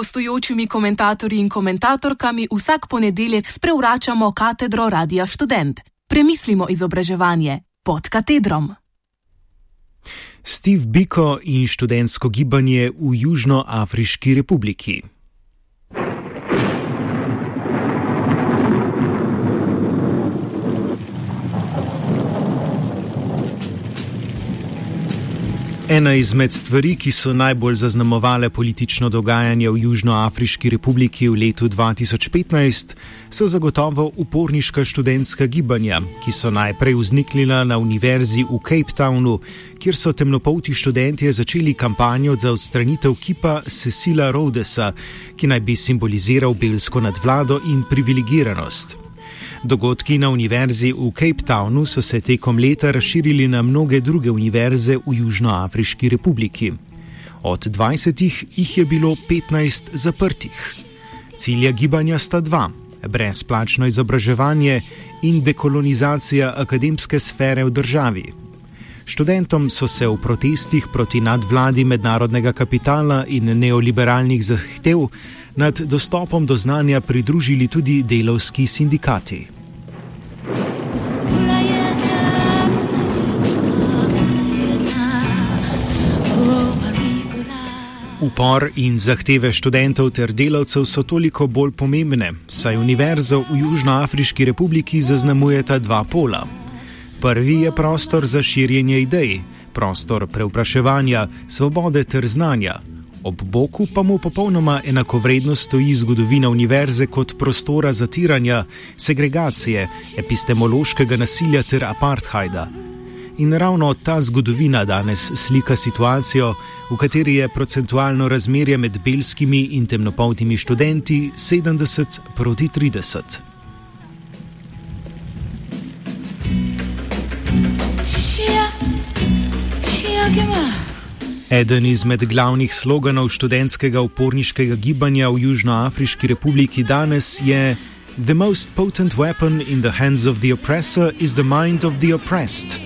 gostujočimi komentatorji in komentatorkami vsak ponedeljek sprevračamo katedro Radia Student. Premislimo izobraževanje pod katedrom. Steve Biko in študentsko gibanje v Južnoafriški republiki. Ena izmed stvari, ki so najbolj zaznamovale politično dogajanje v Južnoafriški republiki v letu 2015, so zagotovo uporniška študentska gibanja, ki so najprej vzniknila na univerzi v Cape Townu, kjer so temnopolti študentje začeli kampanjo za odstranitev kipa Cecila Rodesa, ki naj bi simboliziral belsko nadvlado in privilegiranost. Dogodki na univerzi v Cape Townu so se tekom leta razširili na mnoge druge univerze v Južnoafriški republiki. Od 20 jih je bilo 15 zaprtih. Cilja gibanja sta dva: brezplačno izobraževanje in dekolonizacija akademske sfere v državi. Študentom so se v protestih proti nadvladi mednarodnega kapitala in neoliberalnih zahtev nad dostopom do znanja pridružili tudi delovski sindikati. Upor in zahteve študentov ter delavcev so toliko bolj pomembne, saj univerzo v Južnoafriški republiki zaznamujeta dva pola. Prvi je prostor za širjenje idej, prostor preupraševanja, svobode ter znanja. Ob boku pa mu popolnoma enakovredno stoji zgodovina univerze kot prostora zatiranja, segregacije, epistemološkega nasilja ter apartheida. In ravno ta zgodovina danes slika situacijo, v kateri je procentualno razmerje med belskimi in temnopoltimi študenti 70 proti 30. Eden izmed glavnih sloganov študentskega uporniškega gibanja v Južnoafriški republiki danes je: The most potent weapon in the hands of the oppressor is the mind of the oppressed.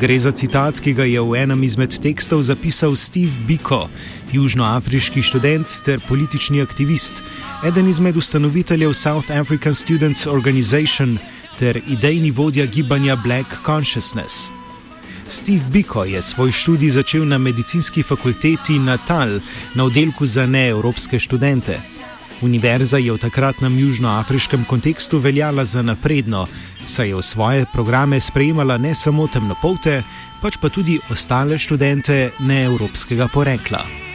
Gre za citat, ki ga je v enem izmed tekstov zapisal Steve Biko, južnoafriški študent ter politični aktivist, eden izmed ustanoviteljev South African Students Organization ter idejni vodja gibanja Black Consciousness. Steve Biko je svoj študij začel na medicinski fakulteti Natal na oddelku za neevropske študente. Univerza je v takratnem južnoafriškem kontekstu veljala za napredno, saj je v svoje programe sprejemala ne samo temnopolte, pač pa tudi ostale študente neevropskega porekla.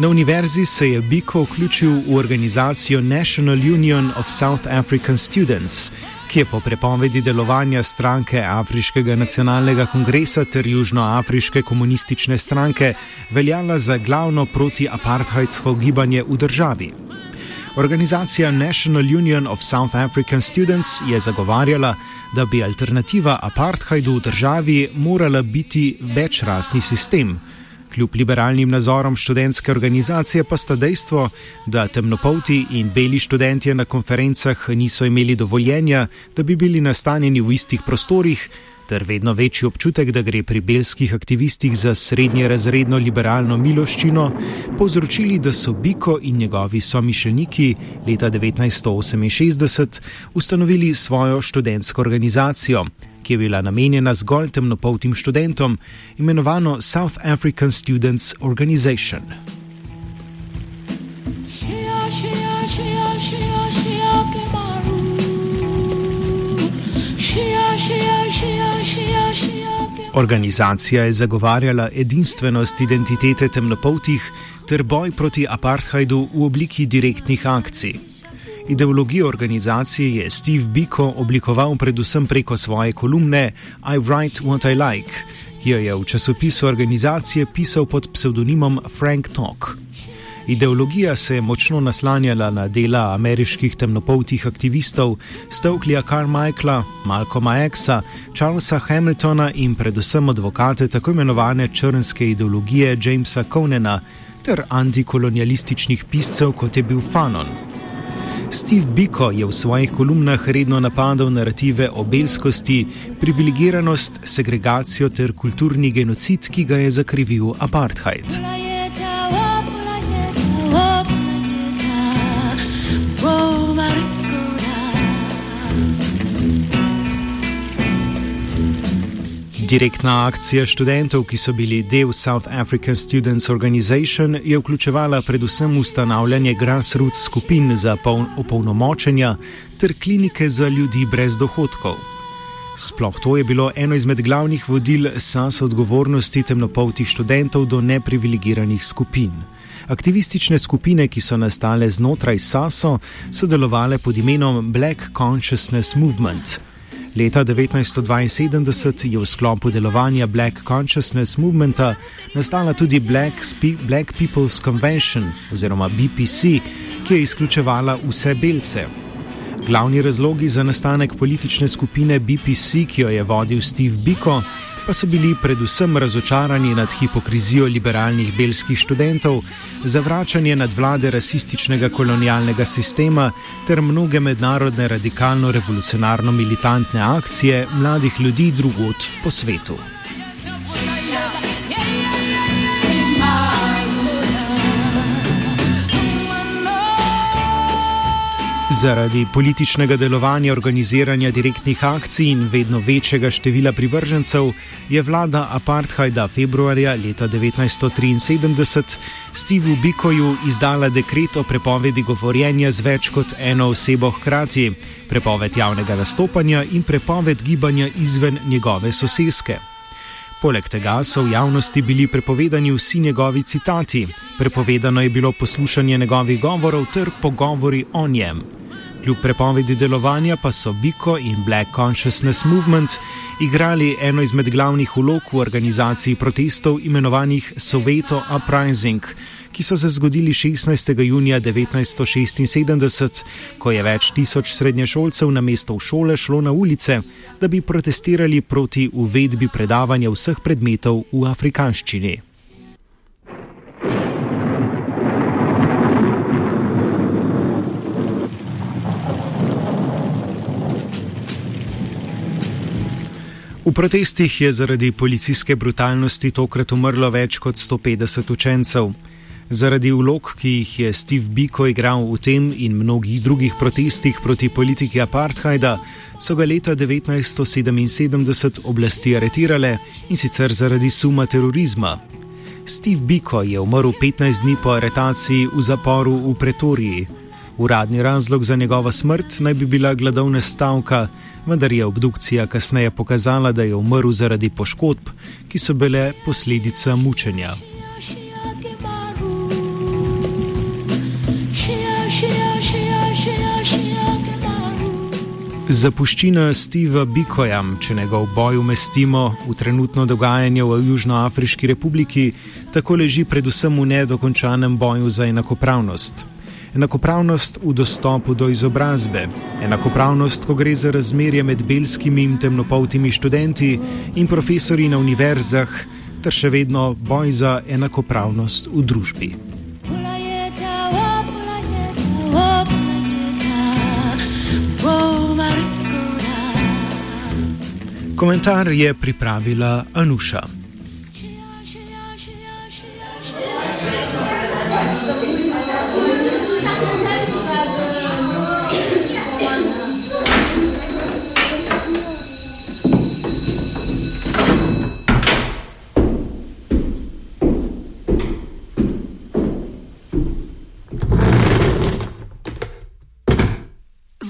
Na univerzi se je Biko vključil v organizacijo National Union of South African Students, ki je po prepovedi delovanja stranke Afriškega nacionalnega kongresa ter Južnoafriške komunistične stranke veljala za glavno protiapartheidsko gibanje v državi. Organizacija National Union of South African Students je zagovarjala, da bi alternativa apartheidu v državi morala biti večrasni sistem. Kljub liberalnim nazorom študentske organizacije pa sta dejstvo, da temnopolti in beli študentje na konferencah niso imeli dovoljenja, da bi bili nastanjeni v istih prostorih, ter vedno večji občutek, da gre pri belskih aktivistih za srednje razredno liberalno miloščino, povzročili, da so Biko in njegovi somišljeniki leta 1968 ustanovili svojo študentsko organizacijo ki je bila namenjena zgolj temnopoltim študentom, imenovano South African Students Organization. Organizacija je zagovarjala edinstvenost identitete temnopoltih ter boj proti apartheidu v obliki direktnih akcij. Ideologijo organizacije je Steve Biko oblikoval predvsem preko svoje kolumne I Write What I Like, ki jo je v časopisu organizacije pisal pod psevdonimom Frank Talk. Ideologija se je močno naslanjala na dela ameriških temnopoltih aktivistov Stoklija Carmichaela, Malcolma Xa, Charlesa Hamiltona in predvsem advokate tako imenovane črnske ideologije Jamesa Conena ter antikolonialističnih piscev kot je bil Fanon. Steve Biko je v svojih kolumnah redno napadal narative o belskosti, privilegiranost, segregacijo ter kulturni genocid, ki ga je zakrivil apartheid. Direktna akcija študentov, ki so bili del South African Students Organization, je vključevala predvsem ustanavljanje grassroots skupin za opolnomočenja ter klinike za ljudi brez dohodkov. Sploh to je bilo eno izmed glavnih vodil SAS odgovornosti temnopoltih študentov do neprivilegiranih skupin. Aktivistične skupine, ki so nastale znotraj SAS-o, so delovale pod imenom Black Consciousness Movement. Leta 1972 je v sklopu delovanja Black Consciousness Movementa nastala tudi Black, Spe Black People's Convention oziroma BPC, ki je izključevala vse belce. Glavni razlogi za nastanek politične skupine BPC, ki jo je vodil Steve Biko, pa so bili predvsem razočarani nad hipokrizijo liberalnih belskih študentov, zavračanje nadvlade rasističnega kolonialnega sistema ter mnoge mednarodne radikalno-revolucionarno-militantne akcije mladih ljudi drugot po svetu. Zaradi političnega delovanja, organiziranja direktnih akcij in vedno večjega števila privržencev je vlada apartheida februarja leta 1973 Steveu Bikoju izdala dekret o prepovedi govorjenja z več kot eno osebo hkrati, prepoved javnega nastopanja in prepoved gibanja izven njegove soseske. Poleg tega so v javnosti bili prepovedani vsi njegovi citati, prepovedano je bilo poslušanje njegovih govorov ter pogovori o njem. Kljub prepovedi delovanja pa so Biko in Black Consciousness Movement igrali eno izmed glavnih vlog v organizaciji protestov imenovanih Soveto Uprising, ki so se zgodili 16. junija 1976, ko je več tisoč srednješolcev na mesto v šole šlo na ulice, da bi protestirali proti uvedbi predavanja vseh predmetov v afrikanščini. V protestih je zaradi policijske brutalnosti tokrat umrlo več kot 150 učencev. Zaradi vlog, ki jih je Steve Biko igral v tem in mnogih drugih protestih proti politiki apartheida, so ga leta 1977 oblasti aretirale in sicer zaradi suma terorizma. Steve Biko je umrl 15 dni po aretaciji v zaporu v Pretoriji. Uradni razlog za njegovo smrt naj bi bila gladovna stavka, vendar je obdukcija kasneje pokazala, da je umrl zaradi poškodb, ki so bile posledica mučenja. Zapuščina Steva Bikoja, če njegov boj umestimo v trenutno dogajanje v Južnoafriški republiki, tako leži predvsem v nedokončanem boju za enakopravnost enakopravnost v dostopu do izobrazbe, enakopravnost, ko gre za razmerje med belskimi in temnopoltimi študenti in profesori na univerzah, ter še vedno boj za enakopravnost v družbi. Komentar je pripravila Anuša.